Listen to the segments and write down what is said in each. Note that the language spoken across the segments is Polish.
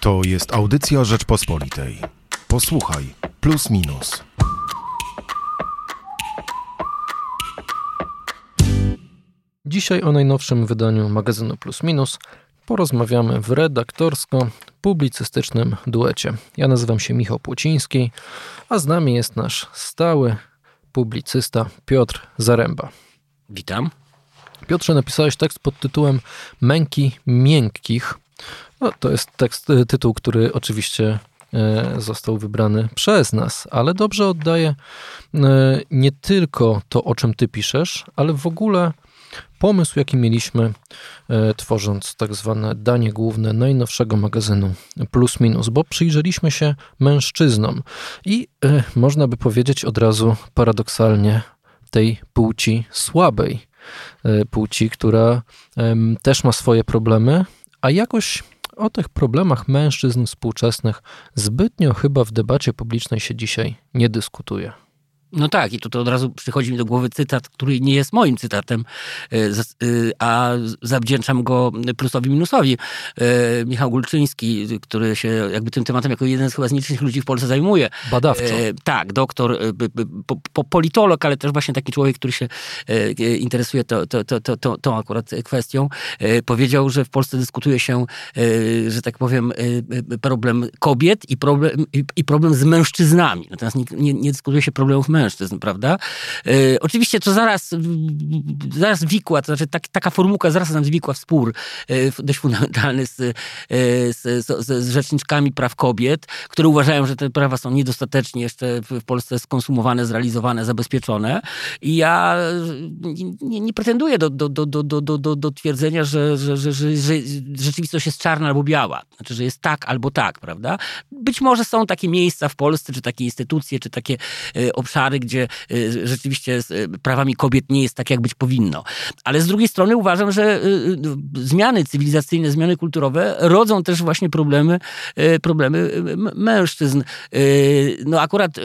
To jest audycja Rzeczpospolitej. Posłuchaj, plus minus. Dzisiaj o najnowszym wydaniu magazynu Plus Minus porozmawiamy w redaktorsko-publicystycznym duecie. Ja nazywam się Michał Płociński, a z nami jest nasz stały publicysta Piotr Zaręba. Witam. Piotrze, napisałeś tekst pod tytułem Męki miękkich. No, to jest tekst, tytuł, który oczywiście e, został wybrany przez nas, ale dobrze oddaje e, nie tylko to, o czym ty piszesz, ale w ogóle pomysł, jaki mieliśmy, tworząc tak zwane danie główne najnowszego magazynu Plus Minus, bo przyjrzeliśmy się mężczyznom i można by powiedzieć od razu paradoksalnie tej płci słabej, płci, która też ma swoje problemy, a jakoś o tych problemach mężczyzn współczesnych zbytnio chyba w debacie publicznej się dzisiaj nie dyskutuje. No tak, i to od razu przychodzi mi do głowy cytat, który nie jest moim cytatem, e, e, a zawdzięczam go plusowi minusowi. E, Michał Gulczyński, który się jakby tym tematem jako jeden z chyba z nielicznych ludzi w Polsce zajmuje. Badawczo. Tak, doktor, politolog, ale też właśnie taki człowiek, który się interesuje to, to, to, to, tą akurat kwestią, powiedział, że w Polsce dyskutuje się, że tak powiem, problem kobiet i problem, i problem z mężczyznami. Natomiast nie, nie, nie dyskutuje się problemów mężczyzn mężczyzn, prawda? E, oczywiście to zaraz, zaraz wikła, to znaczy tak, taka formułka zaraz nam zwikła w spór e, dość fundamentalny z, e, z, z, z, rzeczniczkami praw kobiet, które uważają, że te prawa są niedostatecznie jeszcze w Polsce skonsumowane, zrealizowane, zabezpieczone. I ja nie, nie pretenduję do, do, do, do, do, do, do twierdzenia, że, że, że, że, że rzeczywistość jest czarna albo biała. Znaczy, że jest tak albo tak, prawda? Być może są takie miejsca w Polsce, czy takie instytucje, czy takie obszary, obszary, gdzie y, rzeczywiście z y, prawami kobiet nie jest tak, jak być powinno. Ale z drugiej strony uważam, że y, zmiany cywilizacyjne, zmiany kulturowe rodzą też właśnie problemy, problemy mężczyzn. No akurat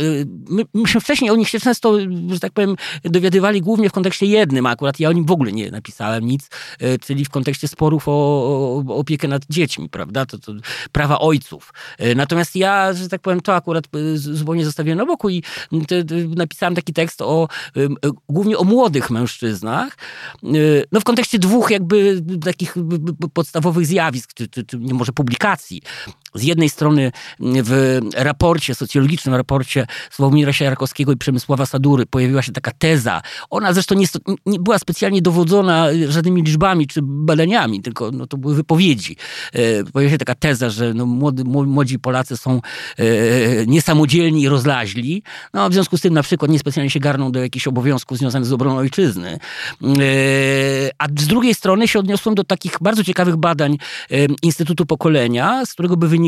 my, myśmy wcześniej o nich się często, że tak powiem, dowiadywali głównie w kontekście jednym, a akurat ja o nim w ogóle nie napisałem nic, czyli w kontekście sporów o, o opiekę nad dziećmi, prawda? To, to prawa ojców. Natomiast ja, że tak powiem, to akurat zupełnie zostawiłem na boku i te, napisałem taki tekst o, głównie o młodych mężczyznach, y, no w kontekście dwóch jakby takich podstawowych zjawisk, czy, czy, czy może publikacji. Z jednej strony w raporcie, socjologicznym raporcie Sławomira Sierakowskiego i Przemysława Sadury pojawiła się taka teza. Ona zresztą nie, nie była specjalnie dowodzona żadnymi liczbami czy badaniami, tylko no, to były wypowiedzi. E, pojawiła się taka teza, że no, młody, młodzi Polacy są e, niesamodzielni i rozlaźli. No, w związku z tym na przykład niespecjalnie się garną do jakichś obowiązków związanych z obroną ojczyzny. E, a z drugiej strony się odniosłem do takich bardzo ciekawych badań Instytutu Pokolenia, z którego by wynikało,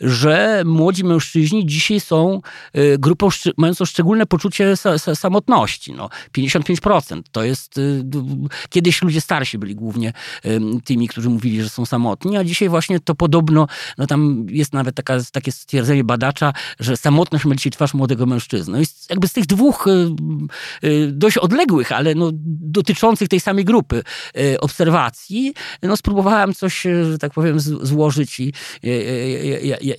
że młodzi mężczyźni dzisiaj są e, grupą mającą szczególne poczucie samotności. No, 55% to jest. E, kiedyś ludzie starsi byli głównie tymi, którzy mówili, że są samotni, a dzisiaj właśnie to podobno, no tam jest nawet taka, takie stwierdzenie badacza, że samotność ma dzisiaj twarz młodego mężczyzny. No i jakby z tych dwóch y, y, dość odległych, ale no, dotyczących tej samej grupy y, obserwacji, no spróbowałem coś, że tak powiem, złożyć i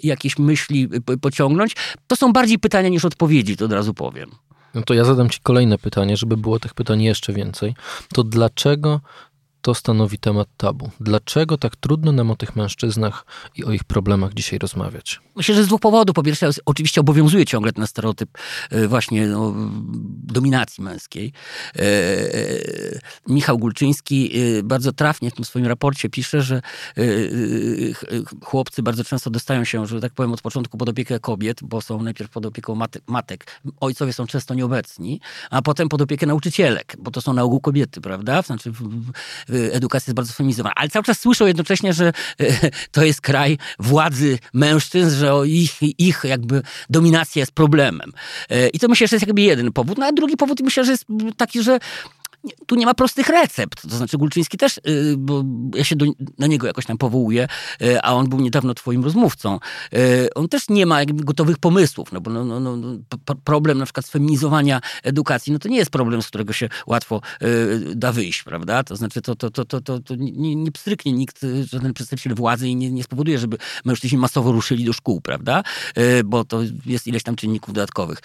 jakieś myśli pociągnąć. To są bardziej pytania niż odpowiedzi, to od razu powiem. No to ja zadam Ci kolejne pytanie, żeby było tych pytań jeszcze więcej. To dlaczego to stanowi temat tabu. Dlaczego tak trudno nam o tych mężczyznach i o ich problemach dzisiaj rozmawiać? Myślę, że z dwóch powodów. Po pierwsze, oczywiście obowiązuje ciągle ten stereotyp e, właśnie no, dominacji męskiej. E, e, Michał Gulczyński bardzo trafnie w tym swoim raporcie pisze, że chłopcy bardzo często dostają się, że tak powiem, od początku pod opiekę kobiet, bo są najpierw pod opieką matek. Ojcowie są często nieobecni, a potem pod opiekę nauczycielek, bo to są na ogół kobiety, prawda? Znaczy Y, edukacja jest bardzo feminizowana. Ale cały czas słyszą jednocześnie, że y, to jest kraj władzy mężczyzn, że ich, ich jakby dominacja jest problemem. Y, I to myślę, że jest jakby jeden powód. No a drugi powód myślę, że jest taki, że tu nie ma prostych recept. To znaczy Gulczyński też, y, bo ja się do, na niego jakoś tam powołuję, y, a on był niedawno twoim rozmówcą. Y, on też nie ma jakby gotowych pomysłów, no bo no, no, no, no problem na przykład sfeminizowania edukacji, no to nie jest problem, z którego się łatwo da wyjść, prawda? To znaczy to, to, to, to, to, to nie, nie pstryknie nikt, żaden przedstawiciel władzy i nie, nie spowoduje, żeby mężczyźni masowo ruszyli do szkół, prawda? Bo to jest ileś tam czynników dodatkowych.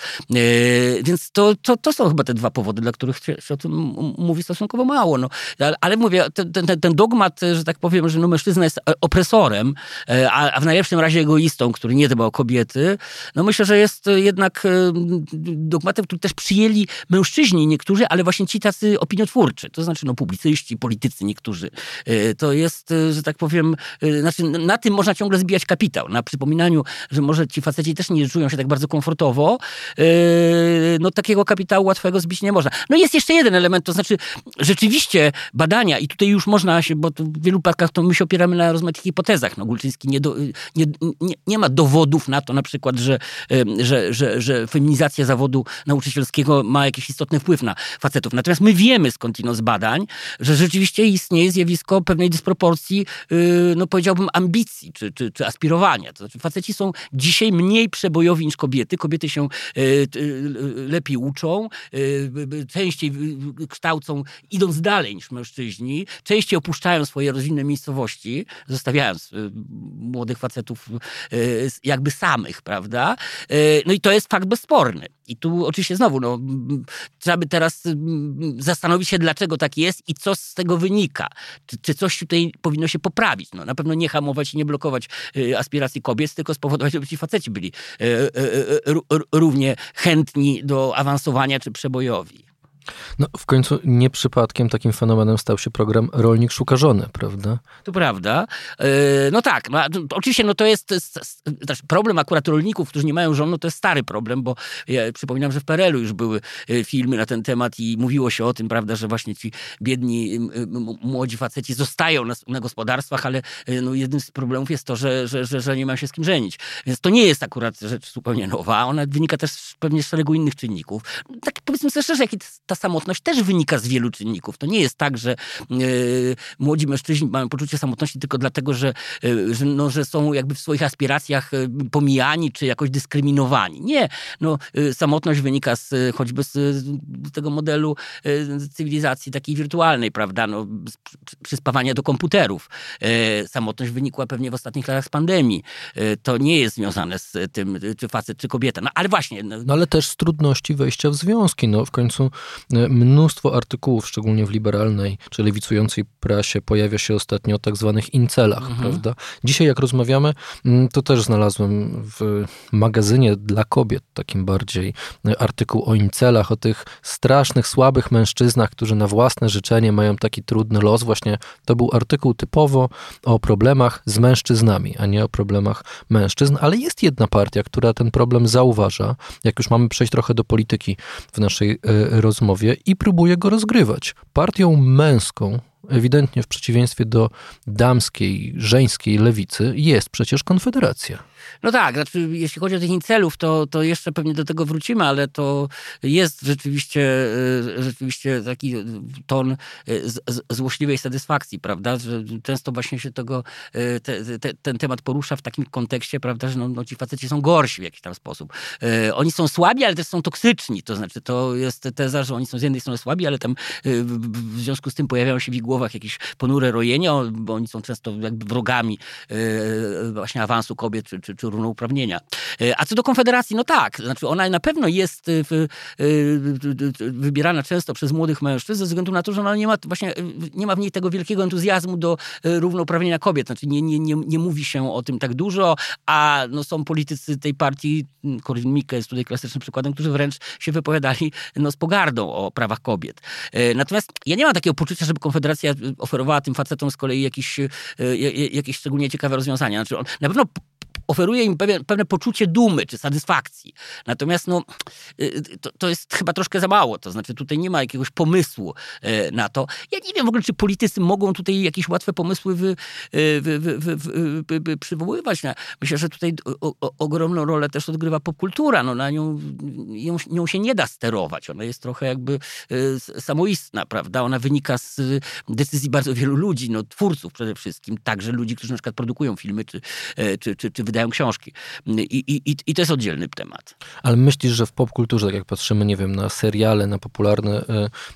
Więc to, to, to są chyba te dwa powody, dla których się o tym mówi stosunkowo mało. No. Ale mówię, ten, ten, ten dogmat, że tak powiem, że no mężczyzna jest e, opresorem, e, a, a w najlepszym razie egoistą, który nie dba o kobiety, no myślę, że jest jednak e, dogmatem, który też przyjęli mężczyźni niektórzy, ale właśnie ci tacy opiniotwórczy, to znaczy no publicyści, politycy niektórzy. To jest, że tak powiem, znaczy na tym można ciągle zbijać kapitał, na przypominaniu, że może ci faceci też nie czują się tak bardzo komfortowo, no takiego kapitału łatwego zbić nie można. No jest jeszcze jeden element, to znaczy rzeczywiście badania, i tutaj już można się, bo w wielu przypadkach to my się opieramy na rozmaitych hipotezach. No, Gulczyński nie, do, nie, nie, nie, ma dowodów na to na przykład, że, że, że, że feminizacja zawodu nauczycielskiego ma jakiś istotny wpływ na facetów. Natomiast my wiemy skądinąd z badań, że rzeczywiście istnieje zjawisko pewnej dysproporcji, y, no powiedziałbym, ambicji czy, czy, czy aspirowania. To znaczy faceci są dzisiaj mniej przebojowi niż kobiety. Kobiety się y, y, lepiej uczą, częściej kształcą, idąc dalej niż mężczyźni, częściej opuszczają swoje rodzinne miejscowości, zostawiając y, młodych facetów y, jakby samych, prawda? Y, no i to jest fakt bezsporny. I tu oczywiście znowu, no, trzeba by teraz zastanowić się, dlaczego tak jest i co z tego wynika. Czy, czy coś tutaj powinno się poprawić? No, na pewno nie hamować i nie blokować aspiracji kobiet, tylko spowodować, żeby ci faceci byli równie chętni do awansowania czy przebojowi. No, w końcu nie przypadkiem takim fenomenem stał się program Rolnik Szuka Żony, prawda? To prawda. E, no tak, no, oczywiście no to jest, znaczy problem akurat rolników, którzy nie mają żon, no to jest stary problem, bo ja przypominam, że w PRL-u już były e, filmy na ten temat i mówiło się o tym, prawda, że właśnie ci biedni młodzi faceci zostają na, na gospodarstwach, ale e, no, jednym z problemów jest to, że, że, że, że nie mają się z kim żenić. Więc to nie jest akurat rzecz zupełnie nowa, ona wynika też pewnie z szeregu innych czynników. Tak powiedzmy sobie szczerze, jaki ta samotność też wynika z wielu czynników. To nie jest tak, że yy, młodzi mężczyźni mają poczucie samotności tylko dlatego, że, yy, że, no, że są jakby w swoich aspiracjach yy, pomijani czy jakoś dyskryminowani. Nie. No, samotność wynika z, choćby z, z tego modelu cywilizacji takiej wirtualnej, prawda? No, przyspawania do komputerów. samotność wynikła pewnie w ostatnich latach z pandemii. to nie jest związane z tym, czy facet, czy kobieta. No ale właśnie. No, no ale też z trudności wejścia w związki. No w końcu mnóstwo artykułów, szczególnie w liberalnej czy lewicującej prasie, pojawia się ostatnio o tak zwanych incelach, mhm. prawda? Dzisiaj jak rozmawiamy, mm, to też znalazłem w magazynie dla kobiet, takim bardziej, e, artykuł o incelach, o tych strasznych, słabych mężczyznach, którzy na własne życzenie mają taki trudny los. Właśnie to był artykuł typowo o problemach z mężczyznami, a nie o problemach mężczyzn, ale jest jedna partia, która ten problem zauważa. Jak już mamy przejść trochę do polityki w naszej e, i próbuje go rozgrywać. Partią męską ewidentnie w przeciwieństwie do damskiej, żeńskiej lewicy, jest przecież Konfederacja. No tak, znaczy, jeśli chodzi o tych incelów, to, to jeszcze pewnie do tego wrócimy, ale to jest rzeczywiście, e, rzeczywiście taki ton e, złośliwej satysfakcji, prawda? Że często właśnie się tego, e, te, te, ten temat porusza w takim kontekście, prawda, że no, no, ci faceci są gorsi w jakiś tam sposób. Oni są słabi, ale też są toksyczni, to znaczy to jest teza, że oni są z jednej strony słabi, ale tam w związku z tym pojawiają się w ich głowach jakieś ponure rojenia, bo oni są często jakby wrogami właśnie awansu kobiet czy, czy, czy równouprawnienia. E, a co do Konfederacji, no tak, znaczy ona na pewno jest e, w, e, wybierana często przez młodych mężczyzn ze względu na to, że ona nie ma właśnie nie ma w niej tego wielkiego entuzjazmu do równouprawnienia kobiet. Znaczy nie, nie, nie, nie mówi się o tym tak dużo, a no, są politycy tej partii, Korwin Mikke jest tutaj klasycznym przykładem, którzy wręcz się wypowiadali no, z pogardą o prawach kobiet. Natomiast ja nie mam takiego poczucia, żeby Konfederacja oferowała tym facetom z kolei jakieś, jakieś szczególnie ciekawe rozwiązania. Znaczy on, na pewno oferuje im pewne, pewne poczucie dumy czy satysfakcji. Natomiast no, to, to jest chyba troszkę za mało. To znaczy tutaj nie ma jakiegoś pomysłu na to. Ja nie wiem w ogóle, czy politycy mogą tutaj jakieś łatwe pomysły wy, wy, wy, wy przywoływać. Myślę, że tutaj o, o, ogromną rolę też odgrywa popkultura. No, na nią, nią się nie da sterować. Ona jest trochę jakby samoistna, prawda? Ona wynika z decyzji bardzo wielu ludzi, no, twórców przede wszystkim, także ludzi, którzy na przykład produkują filmy czy, czy, czy, czy wydają książki. I, i, I to jest oddzielny temat. Ale myślisz, że w popkulturze, tak jak patrzymy, nie wiem, na seriale, na popularne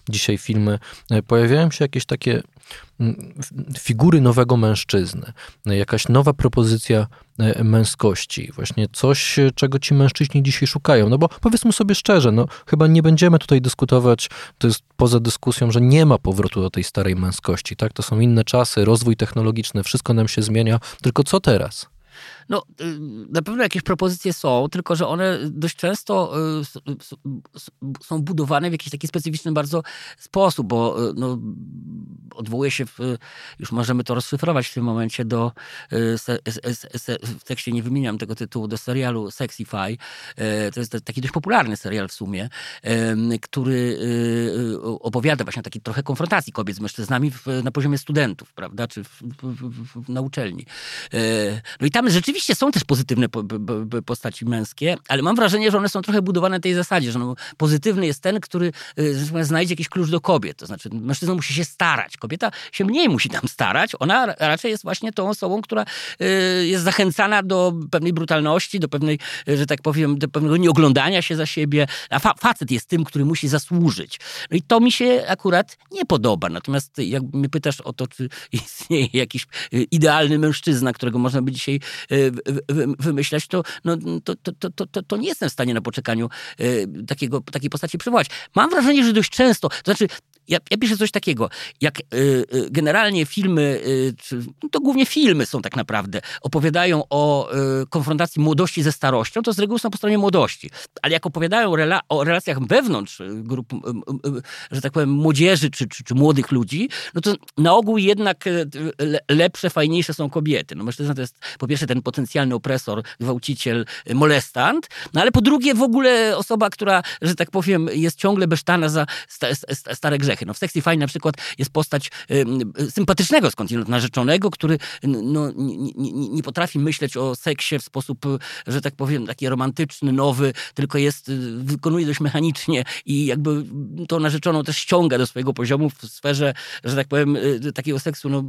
dzisiaj filmy, pojawiają się jakieś takie figury nowego mężczyzny, jakaś nowa propozycja e, męskości, właśnie coś, czego ci mężczyźni dzisiaj szukają. No bo powiedzmy sobie szczerze, no chyba nie będziemy tutaj dyskutować, to jest poza dyskusją, że nie ma powrotu do tej starej męskości, tak? To są inne czasy, rozwój technologiczny, wszystko nam się zmienia, tylko co teraz? No, y, na pewno jakieś propozycje są, tylko że one dość często y, są budowane w jakiś taki specyficzny bardzo sposób, bo y, no, odwołuje się, w, już możemy to rozszyfrować w tym momencie do, w tekście nie wymieniam tego tytułu, do serialu Sexify. To jest taki dość popularny serial w sumie, który opowiada właśnie o takiej trochę konfrontacji kobiet z mężczyznami na poziomie studentów, prawda, czy w, w, na uczelni. No i tam rzeczywiście Oczywiście są też pozytywne postaci męskie, ale mam wrażenie, że one są trochę budowane na tej zasadzie, że no, pozytywny jest ten, który y, znajdzie jakiś klucz do kobiet. To znaczy, mężczyzna musi się starać. Kobieta się mniej musi tam starać. Ona raczej jest właśnie tą osobą, która y, jest zachęcana do pewnej brutalności, do pewnej, y, że tak powiem, do pewnego nieoglądania się za siebie. A fa facet jest tym, który musi zasłużyć. No i to mi się akurat nie podoba. Natomiast jak mnie pytasz o to, czy istnieje jakiś idealny mężczyzna, którego można by dzisiaj wymyślać, to, no, to, to, to, to, to nie jestem w stanie na poczekaniu e, takiego, takiej postaci przywołać. Mam wrażenie, że dość często, to znaczy ja, ja piszę coś takiego, jak y, y, generalnie filmy, y, no to głównie filmy są tak naprawdę, opowiadają o konfrontacji młodości ze starością, to z reguły są po stronie młodości. Ale jak opowiadają rela o relacjach wewnątrz grup, że tak powiem, młodzieży czy, czy, czy, młodych ludzi, no to na ogół jednak lepsze, fajniejsze są kobiety. No mężczyzna to jest po pierwsze ten potencjalny opresor, gwałciciel, molestant, no ale po drugie w ogóle osoba, która, że tak powiem, jest ciągle besztana za stare grzechy cechy. No w Sexy Fine na przykład jest postać y, sympatycznego skądinąd narzeczonego, który no, nie, potrafi myśleć o seksie w sposób, że tak powiem, taki romantyczny, nowy, tylko jest, y, wykonuje dość mechanicznie i jakby to narzeczoną też ściąga do swojego poziomu w sferze, że tak powiem, y, takiego seksu no,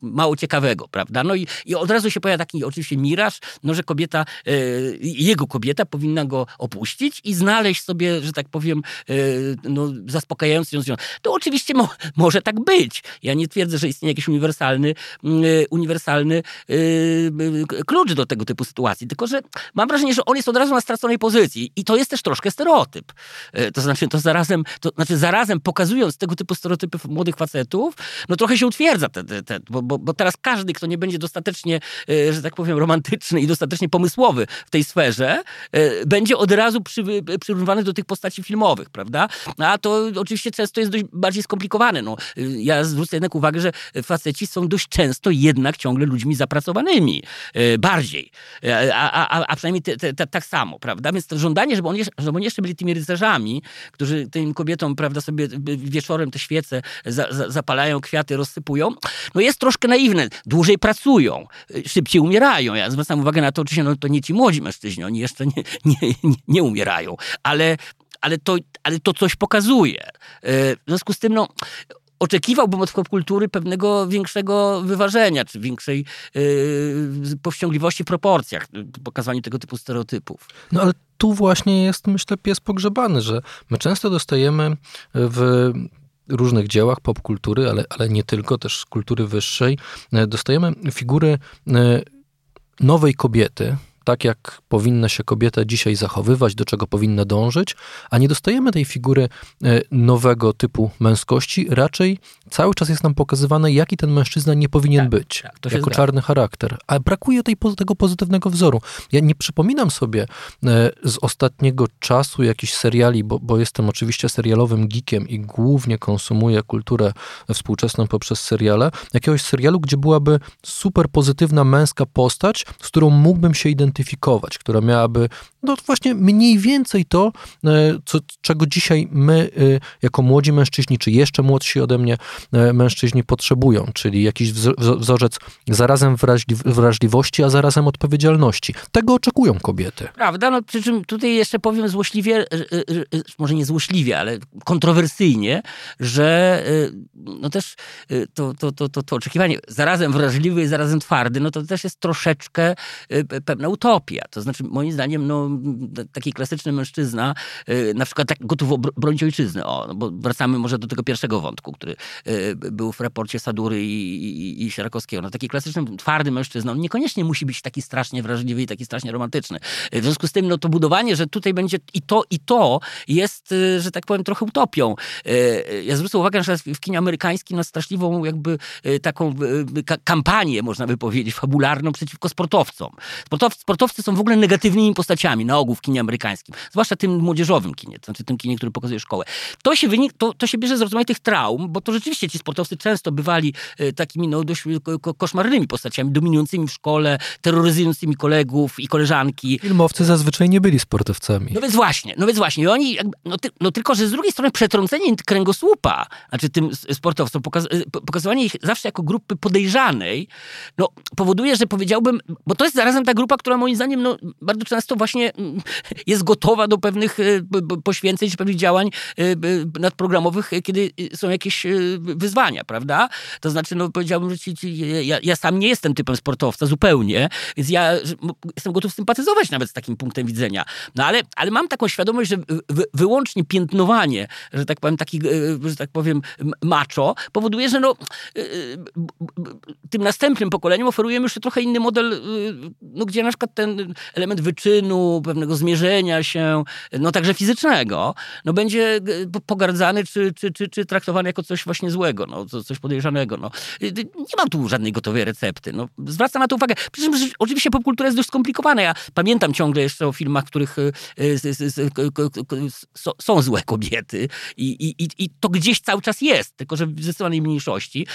mało ciekawego, prawda? No i, i od razu się pojawia taki oczywiście miraż, no, że kobieta, y, jego kobieta powinna go opuścić i znaleźć sobie, że tak powiem, y, no, zaspokajający ją związek. To oczywiście mo może tak być. Ja nie twierdzę, że istnieje jakiś uniwersalny, yy, uniwersalny yy, klucz do tego typu sytuacji, tylko że mam wrażenie, że on jest od razu na straconej pozycji i to jest też troszkę stereotyp. Yy, to znaczy, to zarazem, to znaczy zarazem pokazując tego typu stereotypy młodych facetów, no trochę się utwierdza, te, te, te, bo, bo, bo, teraz każdy, kto nie będzie dostatecznie, że tak powiem, romantyczny i dostatecznie pomysłowy w tej sferze, będzie od razu przy, przyrównywany do tych postaci filmowych, prawda? A to oczywiście często jest dość bardziej skomplikowane. No, ja zwrócę jednak uwagę, że faceci są dość często jednak ciągle ludźmi zapracowanymi. E, bardziej. E, a, a, a przynajmniej te, te, te, tak samo, prawda? Więc to żądanie, żeby oni, żeby oni jeszcze byli tymi rycerzami, którzy tym kobietom, prawda, sobie wieczorem te świece za, za, zapalają, kwiaty rozsypują, no jest troszkę naiwne. Dłużej pracują, e, szybciej umierają. Ja zwracam uwagę na to, oczywiście, no to nie ci młodzi mężczyźni, oni jeszcze nie, nie, nie, nie umierają, ale ale to, ale to coś pokazuje. E, w związku z tym, no, oczekiwałbym od popkultury pewnego większego wyważenia, czy większej yy, powściągliwości w proporcjach, pokazaniu tego typu stereotypów. No ale tu właśnie jest, myślę, pies pogrzebany, że my często dostajemy w różnych dziełach popkultury, ale, ale nie tylko, też kultury wyższej, dostajemy figury nowej kobiety, tak jak powinna się kobieta dzisiaj zachowywać, do czego powinna dążyć, a nie dostajemy tej figury e, nowego typu męskości, raczej cały czas jest nam pokazywane, jaki ten mężczyzna nie powinien Tak, być, tak, jako czarny charakter. A brakuje tej, tego pozytywnego wzoru. Ja nie przypominam sobie e, z ostatniego czasu jakichś seriali, bo, bo jestem oczywiście serialowym geekiem i głównie konsumuję kulturę współczesną poprzez seriale, jakiegoś serialu, gdzie byłaby super pozytywna męska postać, z którą mógłbym się identyfikować, która miałaby no właśnie mniej więcej to, e, co, czego dzisiaj my e, jako młodzi mężczyźni, czy jeszcze młodsi ode mnie e, mężczyźni potrzebują, czyli jakiś wzo- wzo- wzorzec zarazem wrażli- wrażliwości, a zarazem odpowiedzialności. Tego oczekują kobiety. Prawda? No, przy czym tutaj jeszcze powiem złośliwie, może nie złośliwie, ale kontrowersyjnie, że no też to, to, to, to, to oczekiwanie zarazem wrażliwy i zarazem twardy, no to też jest troszeczkę pe- pewna utopia. To znaczy, moim zdaniem, no, taki klasyczny mężczyzna, e, na przykład tak gotów bronić ojczyzny, o, no bo wracamy może do tego pierwszego wątku, który e, był w raporcie Sadury i, i, i Sierakowskiego. No taki klasyczny, twardy mężczyzna, on niekoniecznie musi być taki strasznie wrażliwy i taki strasznie romantyczny. W związku z tym, no to budowanie, że tutaj będzie i to, i to jest, y, że tak powiem, trochę utopią. Y, Ja zwrócę uwagę, że w kinie amerykańskim na straszliwą jakby y, taką y, ka- kampanię, można by powiedzieć, fabularną przeciwko sportowcom. Sportow, sportowcy są w ogóle negatywnymi postaciami na ogół w kinie amerykańskim, zwłaszcza tym młodzieżowym kinie, to znaczy tym kinie, który pokazuje szkołę. To się, wynik, to, to się bierze z rozmaitych traum, bo to rzeczywiście ci sportowcy często bywali y, takimi no, dość ko- koszmarnymi postaciami, dominującymi w szkole, terroryzującymi kolegów i koleżanki. Filmowcy zazwyczaj nie byli sportowcami. No więc właśnie, no więc właśnie. I oni, no, ty, no tylko, że z drugiej strony przetrącenie kręgosłupa, znaczy tym sportowcom, pokaz, po- pokazywanie ich zawsze jako grupy podejrzanej, no powoduje, że powiedziałbym, bo to jest zarazem ta grupa, która moim zdaniem no, bardzo często właśnie jest gotowa do pewnych b- poświęceń, czy pewnych działań b- nadprogramowych, y, kiedy są jakieś wyzwania, prawda? To znaczy, no powiedziałbym, że ci, ci, ja, ja sam nie jestem typem sportowca zupełnie, więc ja jestem gotów sympatyzować nawet z takim punktem widzenia. No ale, ale mam taką świadomość, że wy, wyłącznie piętnowanie, że tak powiem, taki, e, że tak powiem, macho, powoduje, że no, e, tym następnym pokoleniom oferujemy już trochę inny model, e, no, gdzie na przykład ten element wyczynu, pewnego zmierzenia się, no także fizycznego, no będzie e, po- pogardzany czy, czy, czy, czy traktowany jako coś właśnie złego, no, co- coś podejrzanego. No. E, Nie mam tu żadnej gotowej recepty. No, zwracam na to uwagę. Że oczywiście popkultura jest dość skomplikowana. Ja pamiętam ciągle jeszcze o filmach, w których e, są złe kobiety i, i, i- to gdzieś cały czas jest, tylko że w zdecydowanej mniejszości.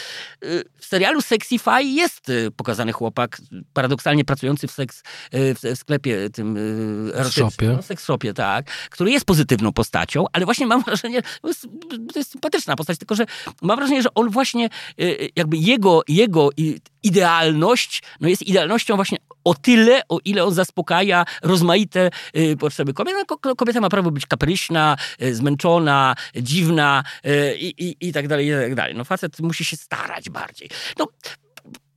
W serialu Sexify jest pokazany chłopak, paradoksalnie pracujący w, seks, w sklepie tym erotycznym, shopie. no, tak, który jest pozytywną postacią, ale właśnie mam wrażenie, to jest, to jest sympatyczna postać, tylko że mam wrażenie, że on właśnie, e, jakby jego, jego idealność, no jest idealnością właśnie o tyle, o ile on zaspokaja rozmaite e, potrzeby kobiet. No, ko- kobieta ma prawo być kapryśna, e, zmęczona, dziwna e, i, i, i tak dalej, i tak dalej. No facet musi się starać bardziej. No,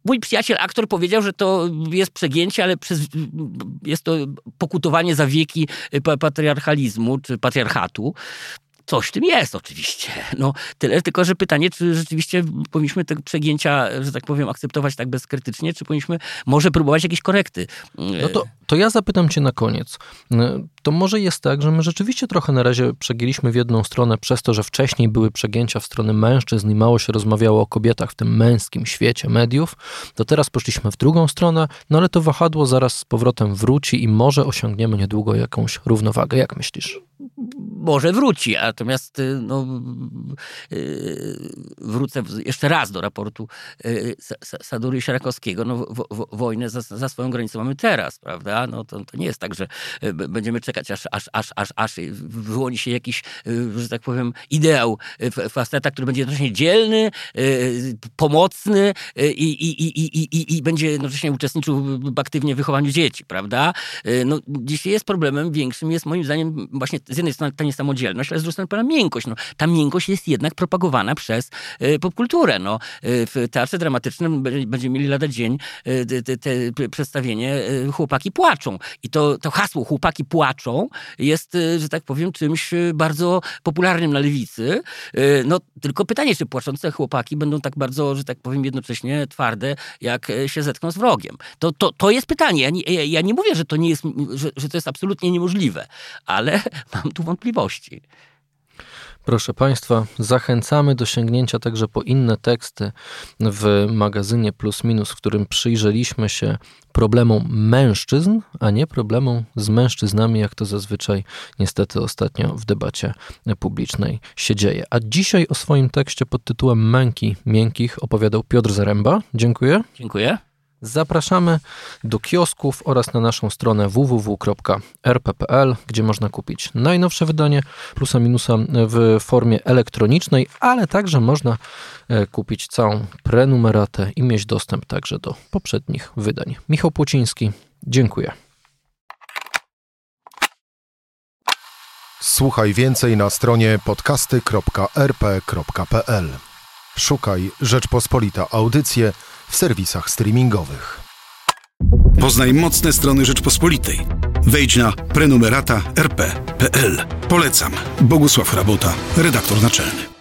Mój przyjaciel, aktor, powiedział, że to jest przegięcie, ale przez, jest to pokutowanie za wieki pa- patriarchalizmu czy patriarchatu. Coś w tym jest oczywiście. No, tyle tylko, że pytanie, czy rzeczywiście powinniśmy te przegięcia, że tak powiem, akceptować tak bezkrytycznie, czy powinniśmy może próbować jakieś korekty. No to, to ja zapytam cię na koniec. Y, To może jest tak, że my rzeczywiście trochę na razie przegięliśmy w jedną stronę przez to, że wcześniej były przegięcia w stronę mężczyzn i mało się rozmawiało o kobietach w tym męskim świecie mediów, to teraz poszliśmy w drugą stronę, no ale to wahadło zaraz z powrotem wróci i może osiągniemy niedługo jakąś równowagę. Jak myślisz? Może wróci, natomiast y, no, y, wrócę jeszcze raz do raportu y, Sa- Sa- Sadury Sierakowskiego. No, wo, wo, wojnę za, za swoją granicą mamy teraz, prawda? No, to, to nie jest tak, że będziemy czekać, aż, aż, aż, aż, aż wyłoni się jakiś, że tak powiem, ideał faceta, który będzie jednocześnie dzielny, pomocny i, i, i, i, i, i będzie jednocześnie uczestniczył aktywnie w wychowaniu dzieci, prawda? No, dzisiaj jest problemem większym, jest moim zdaniem właśnie z jednej strony ta niesamodzielność, ale z drugiej strony miękkość. No, ta miękkość jest jednak propagowana przez y, popkulturę. No, y, w teatrze dramatycznym będziemy mieli lada dzień y, te, te przedstawienie Chłopaki płaczą. I to, to hasło Chłopaki płaczą jest, że tak powiem, czymś bardzo popularnym na lewicy. No, tylko pytanie, czy płaczące chłopaki będą tak bardzo, że tak powiem, jednocześnie twarde, jak się zetkną z wrogiem. To, to, to jest pytanie. Ja nie, ja nie mówię, że to nie jest, że, że to jest absolutnie niemożliwe, ale mam tu wątpliwości. Proszę Państwa, zachęcamy do sięgnięcia także po inne teksty w magazynie Plus Minus, w którym przyjrzeliśmy się problemom mężczyzn, a nie problemom z mężczyznami, jak to zazwyczaj niestety ostatnio w debacie publicznej się dzieje. A dzisiaj o swoim tekście pod tytułem Męki Miękkich opowiadał Piotr Zaręba. Dziękuję. Dziękuję. Zapraszamy do kiosków oraz na naszą stronę www.rp.pl, gdzie można kupić najnowsze wydanie plusa minusa w formie elektronicznej, ale także można e, kupić całą prenumeratę i mieć dostęp także do poprzednich wydań. Michał Płociński, dziękuję. Słuchaj więcej na stronie podcasty.rp.pl. Szukaj Rzeczpospolita Audycje w serwisach streamingowych. Poznaj mocne strony Rzeczpospolitej. Wejdź na prenumerata rp.pl. Polecam. Bogusław Rabota, redaktor naczelny.